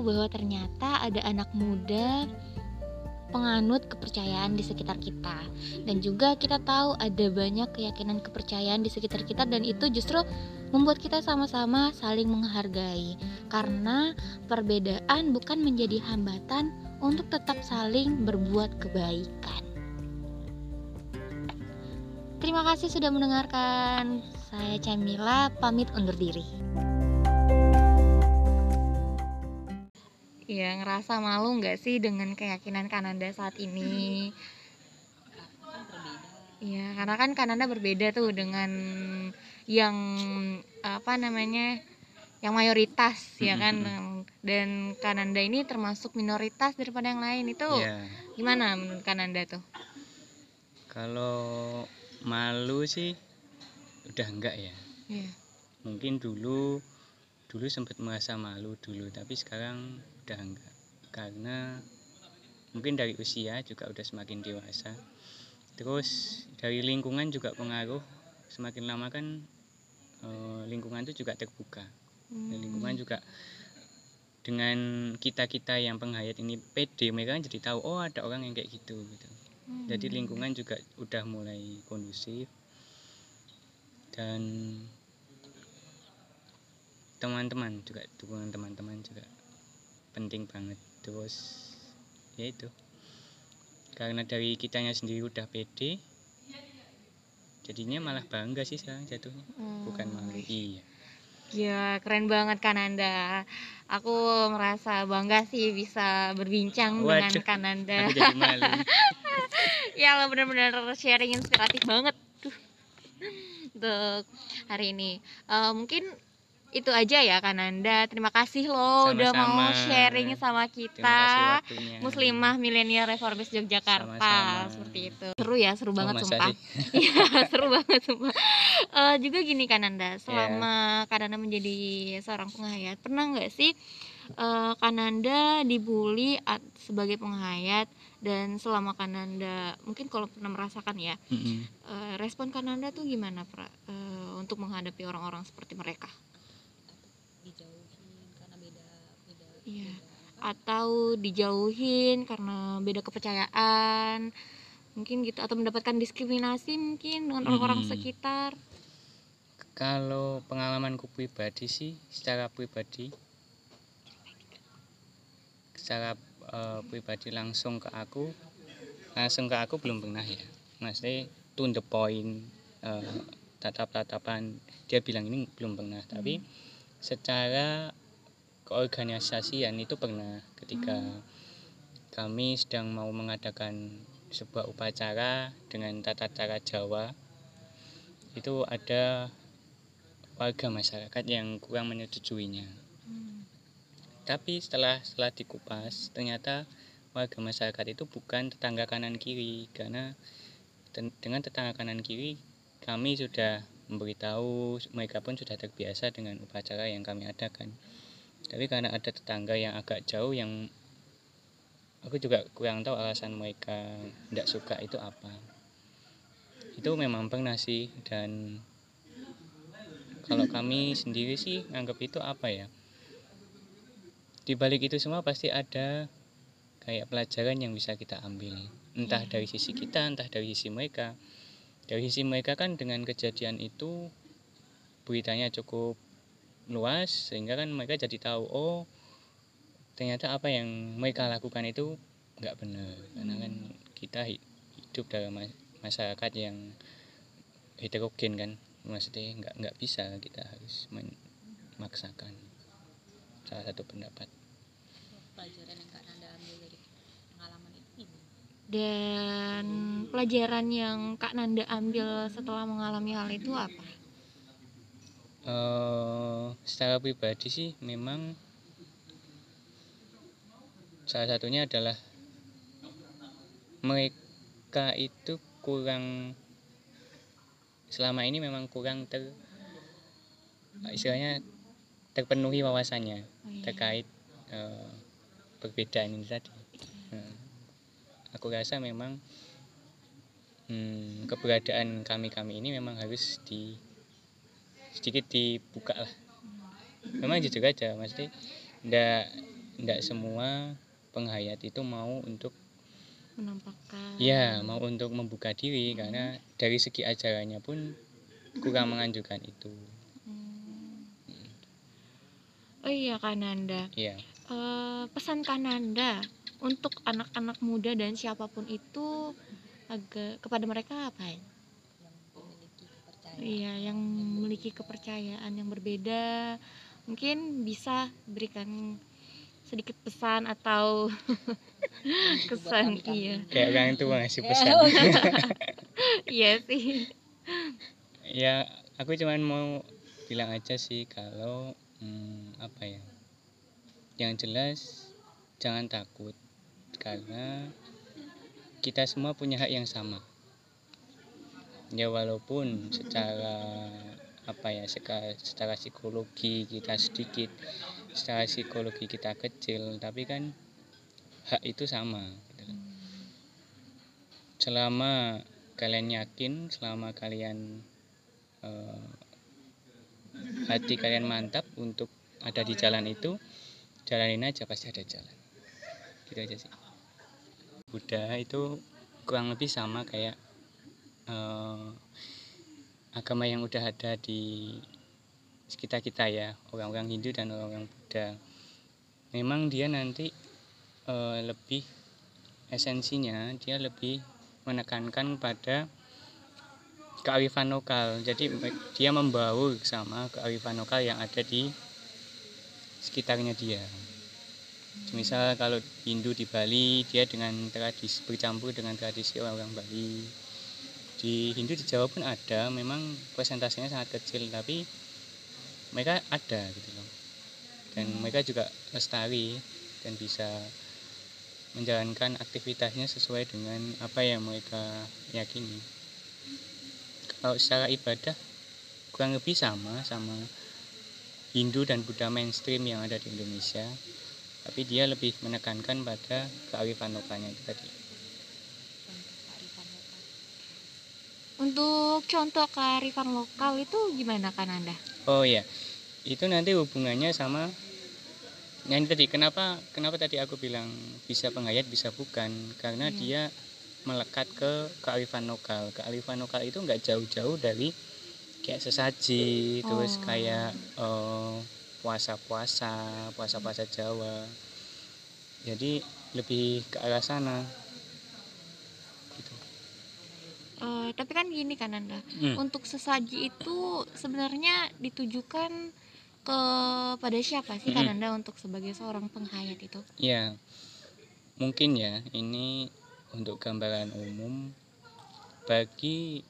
bahwa ternyata ada anak muda penganut kepercayaan di sekitar kita dan juga kita tahu ada banyak keyakinan kepercayaan di sekitar kita dan itu justru membuat kita sama-sama saling menghargai karena perbedaan bukan menjadi hambatan untuk tetap saling berbuat kebaikan. Terima kasih sudah mendengarkan. Saya Camila pamit undur diri. Iya, ngerasa malu nggak sih dengan keyakinan Kananda saat ini? Iya, karena kan Kananda berbeda tuh dengan yang apa namanya yang mayoritas ya kan dan Kananda ini termasuk minoritas daripada yang lain itu ya gimana menurut Kananda tuh? kalau malu sih udah enggak ya Iya. mungkin dulu dulu sempat merasa malu dulu tapi sekarang udah enggak. Karena mungkin dari usia juga udah semakin dewasa. Terus dari lingkungan juga pengaruh. Semakin lama kan eh, lingkungan itu juga terbuka. Dan lingkungan juga dengan kita kita yang penghayat ini pede mereka kan jadi tahu oh ada orang yang kayak gitu gitu. Hmm. jadi lingkungan juga udah mulai kondusif. Dan teman-teman juga dukungan teman-teman juga penting banget. Terus ya itu. Karena dari kitanya sendiri udah pede jadinya malah bangga sih sekarang jatuhnya. Bukan malu iya. Ya keren banget Kananda. Aku merasa bangga sih bisa berbincang dengan Waduh, Kananda. aku jadi malu. Ya lo bener-bener sharing inspiratif banget. Tuh untuk hari ini. Eh, mungkin itu aja ya Kananda. Terima kasih lo udah mau Sama-sama. sharing sama kita. Muslimah milenial reformis Yogyakarta Sama-sama. seperti itu. Seru ya, seru banget sumpah. Iya, seru banget sumpah. Eh, juga gini Kananda, Iya. selama Kananda menjadi seorang penghayat, pernah nggak sih eh, Kananda dibully at- sebagai penghayat dan selama Kananda mungkin kalau pernah merasakan ya, Mm-mm. eh, respon Kananda tuh gimana pra, eh, untuk menghadapi orang-orang seperti mereka? Iya. Atau dijauhin karena beda kepercayaan, mungkin gitu atau mendapatkan diskriminasi mungkin dengan orang-orang Hmm. sekitar. Kalau pengalamanku pribadi sih, secara pribadi, secara eh, pribadi langsung ke aku, langsung ke aku belum pernah ya. Maksudnya to the point, eh, tatap-tatapan, dia bilang ini belum pernah. Tapi secara keorganisasian itu pernah ketika kami sedang mau mengadakan sebuah upacara dengan tata cara Jawa itu ada warga masyarakat yang kurang menyetujuinya. Tapi setelah setelah dikupas ternyata warga masyarakat itu bukan tetangga kanan kiri karena dengan tetangga kanan kiri kami sudah memberitahu mereka pun sudah terbiasa dengan upacara yang kami adakan. Tapi karena ada tetangga yang agak jauh yang aku juga kurang tahu alasan mereka tidak suka itu apa. Itu memang pernah sih dan kalau kami sendiri sih anggap itu apa ya? Di balik itu semua pasti ada kayak pelajaran yang bisa kita ambil. Entah dari sisi kita entah dari sisi mereka. Dari sisi mereka kan dengan kejadian itu beritanya cukup luas sehingga kan mereka jadi tahu oh ternyata apa yang mereka lakukan itu nggak benar karena kan kita hi- hidup dalam ma- masyarakat yang heterogen kan maksudnya nggak nggak bisa kita harus memaksakan salah satu pendapat pelajaran yang Kak Nanda ambil dari pengalaman itu? Dan pelajaran yang Kak Nanda ambil setelah mengalami hal itu apa? Eh, secara pribadi sih memang salah satunya adalah mereka itu kurang selama ini memang kurang ter istilahnya terpenuhi wawasannya Oh, iya. terkait eh, perbedaan ini tadi. Nah, aku rasa memang hmm, keberadaan kami-kami ini memang harus di sedikit dibuka lah. Memang jujur aja, mesti ndak tidak semua penghayat itu mau untuk menampakkan ya mau untuk membuka diri karena dari segi ajarannya pun kurang menganjurkan itu Hmm. oh iya Kananda ya Eh, pesan Kananda untuk anak-anak muda dan siapa pun itu agak kepada mereka apa ya? Iya, yang memiliki kepercayaan yang berbeda, mungkin bisa berikan sedikit pesan atau kesan iya. Kayak orang tua ngasih Ya, pesan. Iya sih. Ya aku cuman mau bilang aja sih kalau hmm, apa ya yang jelas jangan takut karena kita semua punya hak yang sama ya walaupun secara apa ya secara, secara psikologi kita sedikit secara psikologi kita kecil tapi kan hak itu sama gitu. Selama kalian yakin selama kalian eh, hati kalian mantap untuk ada di jalan itu jalanin aja pasti ada jalan. Gitu aja sih. Buddha itu kurang lebih sama kayak eh, agama yang udah ada di sekitar kita ya orang-orang Hindu dan orang-orang Buddha. Memang dia nanti eh, lebih esensinya dia lebih menekankan pada kearifan lokal. Jadi dia membaur sama kearifan lokal yang ada di sekitarnya dia. Misal kalau Hindu di Bali dia dengan tradisi bercampur dengan tradisi orang-orang Bali di Hindu di Jawa pun ada. Memang persentasenya sangat kecil tapi mereka ada gitu loh. Dan mereka juga lestari dan bisa menjalankan aktivitasnya sesuai dengan apa yang mereka yakini. Kalau secara ibadah kurang lebih sama sama Hindu dan Buddha mainstream yang ada di Indonesia tapi dia lebih menekankan pada kearifan lokalnya itu tadi kearifan lokal. Untuk contoh kearifan lokal itu gimana Kananda oh iya. Itu nanti hubungannya sama yang tadi kenapa kenapa tadi aku bilang bisa penghayat bisa bukan? Karena Iya. dia melekat ke kearifan lokal. Kearifan lokal itu nggak jauh-jauh dari kayak sesaji terus Oh. kayak eh, puasa-puasa puasa-puasa Jawa. Jadi lebih ke arah sana Eh, tapi kan gini Kananda Hmm. untuk sesaji itu sebenarnya ditujukan kepada siapa sih Mm-mm. Kananda untuk sebagai seorang penghayat itu Ya, mungkin ya ini untuk gambaran umum bagi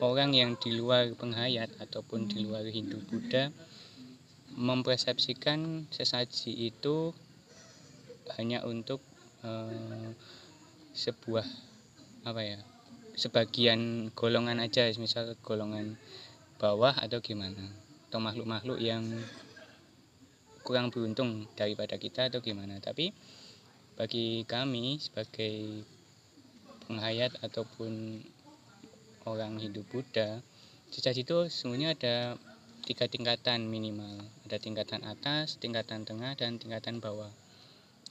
orang yang di luar penghayat ataupun di Hmm. luar Hindu Buddha mempersepsikan sesaji itu hanya untuk eh, sebuah apa ya sebagian golongan aja misal golongan bawah atau gimana? Atau makhluk-makhluk yang kurang beruntung daripada kita atau gimana? Tapi bagi kami sebagai penghayat ataupun orang Hindu Buddha sesaji itu sebenarnya ada tiga tingkatan minimal. Ada tingkatan atas tingkatan tengah dan tingkatan bawah.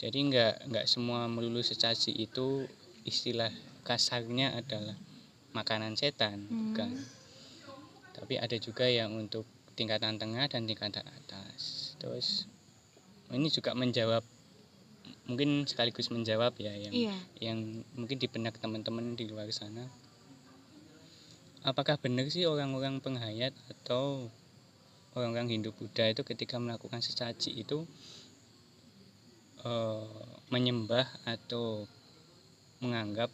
Jadi nggak nggak semua melulu sesaji itu istilah kasarnya adalah makanan setan Hmm. bukan? Tapi ada juga yang untuk tingkatan tengah dan tingkatan atas. Terus ini juga menjawab mungkin sekaligus menjawab ya yang iya. yang mungkin di benak teman-teman di luar sana. Apakah benar sih orang-orang penghayat atau orang-orang Hindu Buddha itu ketika melakukan sesaji itu eh, menyembah atau menganggap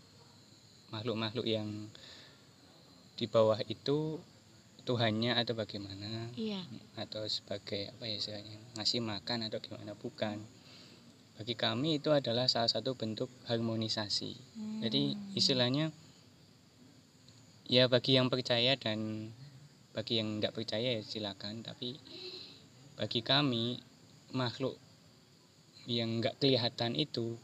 makhluk-makhluk yang di bawah itu Tuhannya atau bagaimana? Iya. Atau sebagai apa ya istilahnya ngasih makan atau gimana? Bukan. Bagi kami itu adalah salah satu bentuk harmonisasi. Jadi Hmm. istilahnya ya bagi yang percaya dan bagi yang nggak percaya ya silakan. Tapi bagi kami makhluk yang nggak kelihatan itu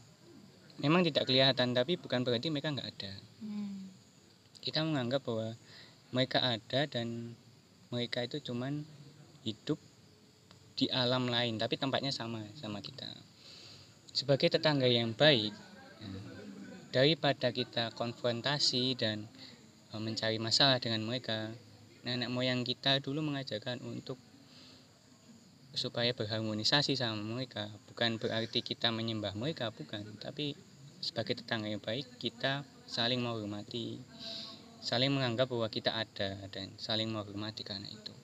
memang tidak kelihatan tapi bukan berarti mereka nggak ada Hmm. kita menganggap bahwa mereka ada dan mereka itu cuman hidup di alam lain tapi tempatnya sama sama kita sebagai tetangga yang baik daripada kita konfrontasi dan eh, mencari masalah dengan mereka nenek moyang kita dulu mengajarkan untuk supaya berharmonisasi sama mereka bukan berarti kita menyembah mereka bukan tapi sebagai tetangga yang baik kita saling menghormati saling menganggap bahwa kita ada dan saling menghormati karena itu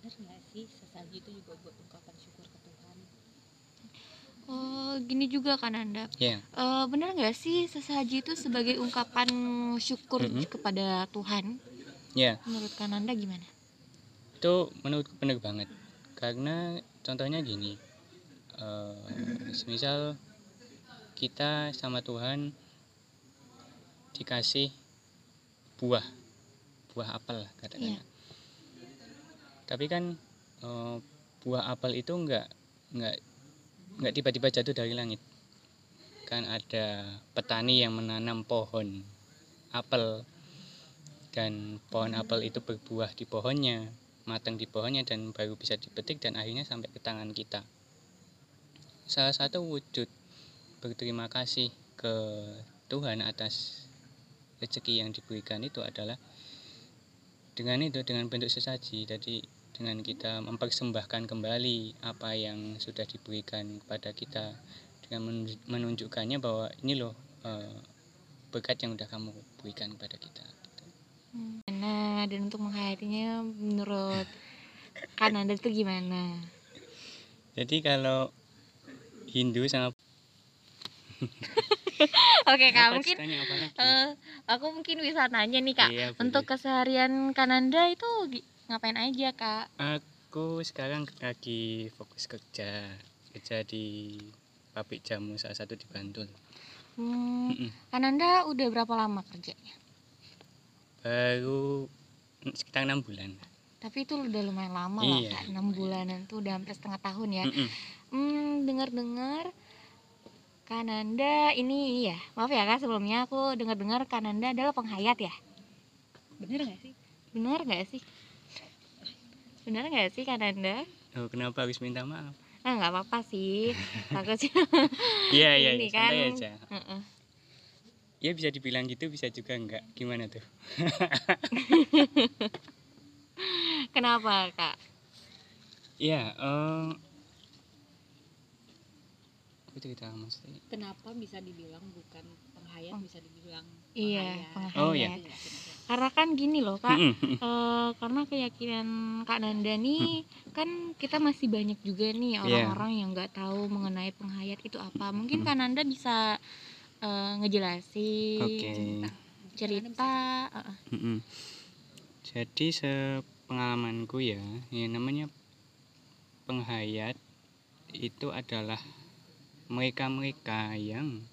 bener nggak sih sesaji itu juga buat ungkapan syukur ke Tuhan Oh, gini juga kan Anda. ya Eh, benar nggak sih sesaji itu sebagai ungkapan syukur Mhm. kepada Tuhan? ya Menurut kan Anda gimana? Itu menurutku benar banget. Karena contohnya gini eh semisal kita sama Tuhan dikasih buah buah apel katakanlah Iya. tapi kan eh, buah apel itu enggak enggak enggak tiba-tiba jatuh dari langit. Kan ada petani yang menanam pohon apel dan pohon apel itu berbuah di pohonnya matang di pohonnya dan baru bisa dipetik dan akhirnya sampai ke tangan kita. Salah satu wujud berterima kasih ke Tuhan atas rezeki yang diberikan itu adalah dengan itu dengan bentuk sesaji jadi dengan kita mempersembahkan kembali apa yang sudah diberikan kepada kita dengan menunj- menunjukkannya bahwa ini loh eh, berkat yang udah kamu berikan kepada kita Nah, dan untuk menghayatinya menurut kan Anda itu gimana? jadi kalau Hindu sama Oke kak, Apa mungkin eh, aku mungkin bisa nanya nih kak. Iya, boleh. Untuk keseharian Kananda itu ngapain aja kak? Aku sekarang lagi fokus kerja, kerja di pabrik jamu salah satu di Bantul. Hmm. Kananda udah berapa lama kerjanya? Baru mm, sekitar enam bulan. Tapi itu udah lumayan lama lah Iya, kak, 6 bulanan tuh udah hampir setengah tahun ya. Mm-mm. Hmm, dengar-dengar Kananda ini ya, maaf ya kak sebelumnya aku dengar-dengar Kananda adalah penghayat ya. bener nggak sih Benar nggak sih? Benar nggak sih Kananda? Oh, kenapa harus minta maaf? Ah nggak apa-apa sih, takut sih. Iya iya, Ini iya, kan. aja. Heeh. Ya bisa dibilang gitu, bisa juga enggak. Gimana tuh? Kenapa kak? Iya, eh aku cerita mesti. kenapa bisa dibilang bukan penghayat Oh. bisa dibilang Iya, penghayat Oh, iya. Itu maksudnya? Karena kan gini loh kak, eh, karena keyakinan Kak Nanda nih kan kita masih banyak juga nih orang-orang yang nggak tahu mengenai penghayat itu apa. Mungkin. Kak Nanda bisa eh, ngejelasin Oke. cerita. eh, eh. Mm-mm. Jadi sepengalamanku ya, yang namanya penghayat itu adalah mereka-mereka yang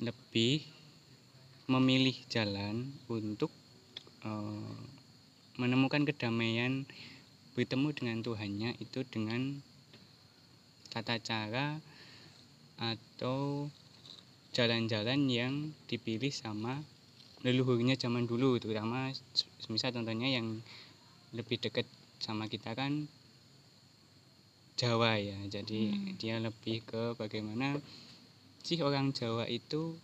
lebih memilih jalan untuk eh, menemukan kedamaian bertemu dengan Tuhannya itu dengan tata cara atau jalan-jalan yang dipilih sama leluhurnya zaman dulu terutama s- misal contohnya yang lebih dekat sama kita kan Jawa ya. Jadi Hmm. dia lebih ke bagaimana sih orang Jawa itu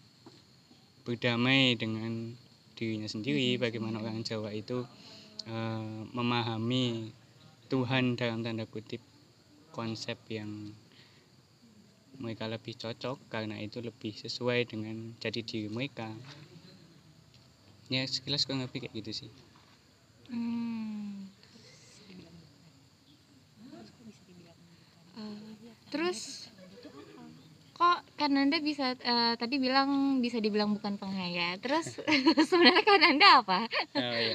berdamai dengan dirinya sendiri bagaimana orang Jawa itu eh, memahami Tuhan dalam tanda kutip konsep yang mereka lebih cocok karena itu lebih sesuai dengan jadi diri mereka ya sekilas kurang lebih kayak gitu sih Hmm. terus kok bisa dibilang bukan Eh, terus kok Kak Nanda bisa eh, tadi bilang bisa dibilang bukan penghayat. Terus sebenarnya Kak Nanda apa? Oh, iya.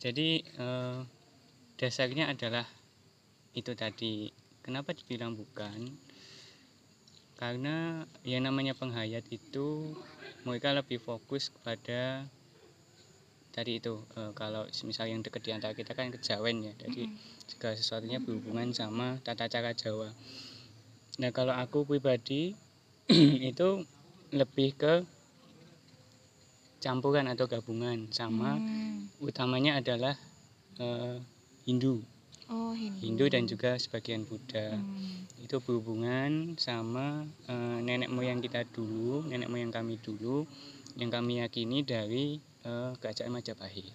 Jadi eh, dasarnya adalah itu tadi. Kenapa dibilang bukan? Karena yang namanya penghayat itu mereka lebih fokus kepada tadi itu eh, kalau misal yang dekat di antara kita kan kejawen ya. Jadi segala sesuatunya berhubungan sama tata cara Jawa. Nah kalau aku pribadi itu lebih ke campuran atau gabungan sama Hmm. utamanya adalah eh, Hindu oh Hindu. Hindu dan juga sebagian Buddha. Hmm. itu berhubungan sama eh, nenek moyang kita dulu nenek moyang kami dulu yang kami yakini dari eh, kerajaan Majapahit.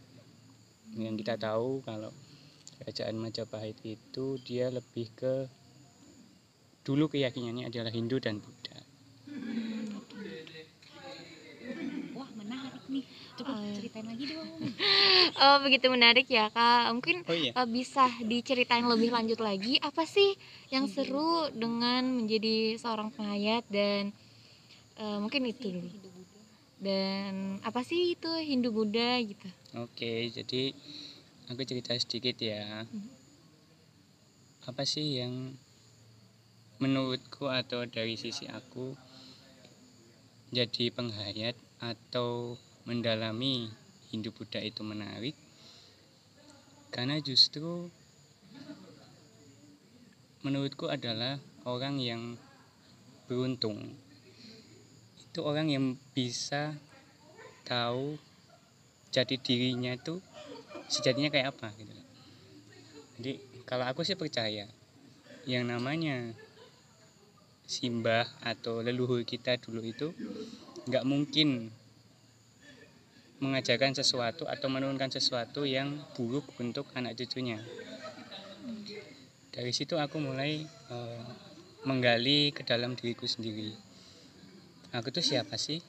Yang kita tahu kalau kerajaan Majapahit itu dia lebih ke dulu keyakinannya adalah Hindu dan Buddha Wah menarik nih. Coba Oh, iya. ceritain lagi dong. oh begitu menarik ya kak mungkin oh iya eh, bisa diceritain lebih lanjut lagi apa sih yang seru dengan menjadi seorang penghayat dan eh, mungkin itu dulu dan apa sih itu Hindu Buddha gitu Oke, jadi aku cerita sedikit ya. Mhm. Apa sih yang menurutku atau dari sisi aku jadi penghayat atau mendalami Hindu Buddha itu menarik? Karena justru menurutku adalah orang yang beruntung. Itu orang yang bisa tahu jati dirinya itu sejatinya kayak apa gitu jadi kalau aku sih percaya yang namanya simbah atau leluhur kita dulu itu nggak mungkin mengajarkan sesuatu atau menurunkan sesuatu yang buruk untuk anak cucunya dari situ aku mulai eh, menggali ke dalam diriku sendiri aku tuh siapa sih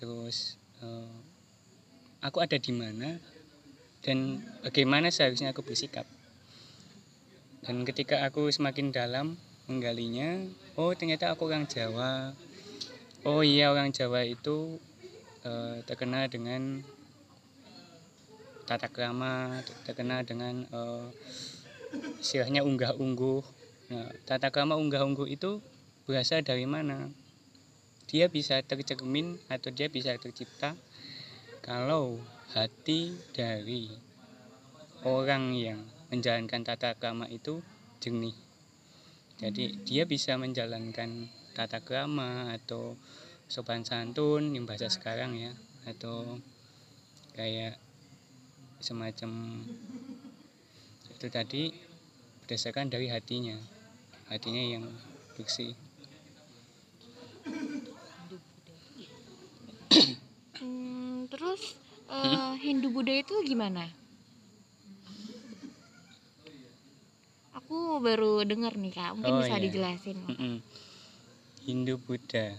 terus eh, aku ada di mana dan bagaimana seharusnya aku bersikap. Dan ketika aku semakin dalam menggalinya, oh ternyata aku orang Jawa. Oh iya orang Jawa itu eh, terkenal dengan tata krama, terkenal dengan eh, istilahnya unggah-ungguh. Nah, tata krama unggah-ungguh itu berasal dari mana? Dia bisa tercermin atau dia bisa tercipta kalau hati dari orang yang menjalankan tata krama itu jernih. Jadi dia bisa menjalankan tata krama atau sopan santun yang bahasa sekarang ya atau kayak semacam itu tadi berdasarkan dari hatinya hatinya yang bersih. Hmm, terus eh, Hindu Buddha itu gimana? Aku baru dengar nih kak, mungkin Oh, bisa iya. dijelasin. Hindu Buddha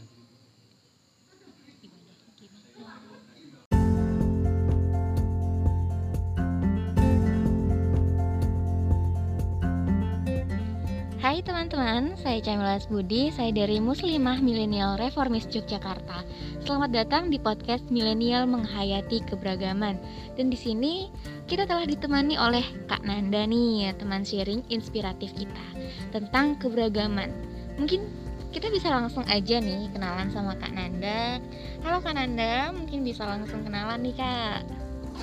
teman-teman, saya Camilas Budi, saya dari Muslimah Milenial Reformis Yogyakarta. Selamat datang di podcast Milenial Menghayati Keberagaman. Dan di sini kita telah ditemani oleh Kak Nanda nih, teman sharing inspiratif kita tentang keberagaman. Mungkin kita bisa langsung aja nih kenalan sama Kak Nanda. Halo Kak Nanda, mungkin bisa langsung kenalan nih Kak.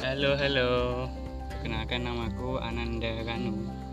Halo halo Perkenalkan namaku Ananda Ranu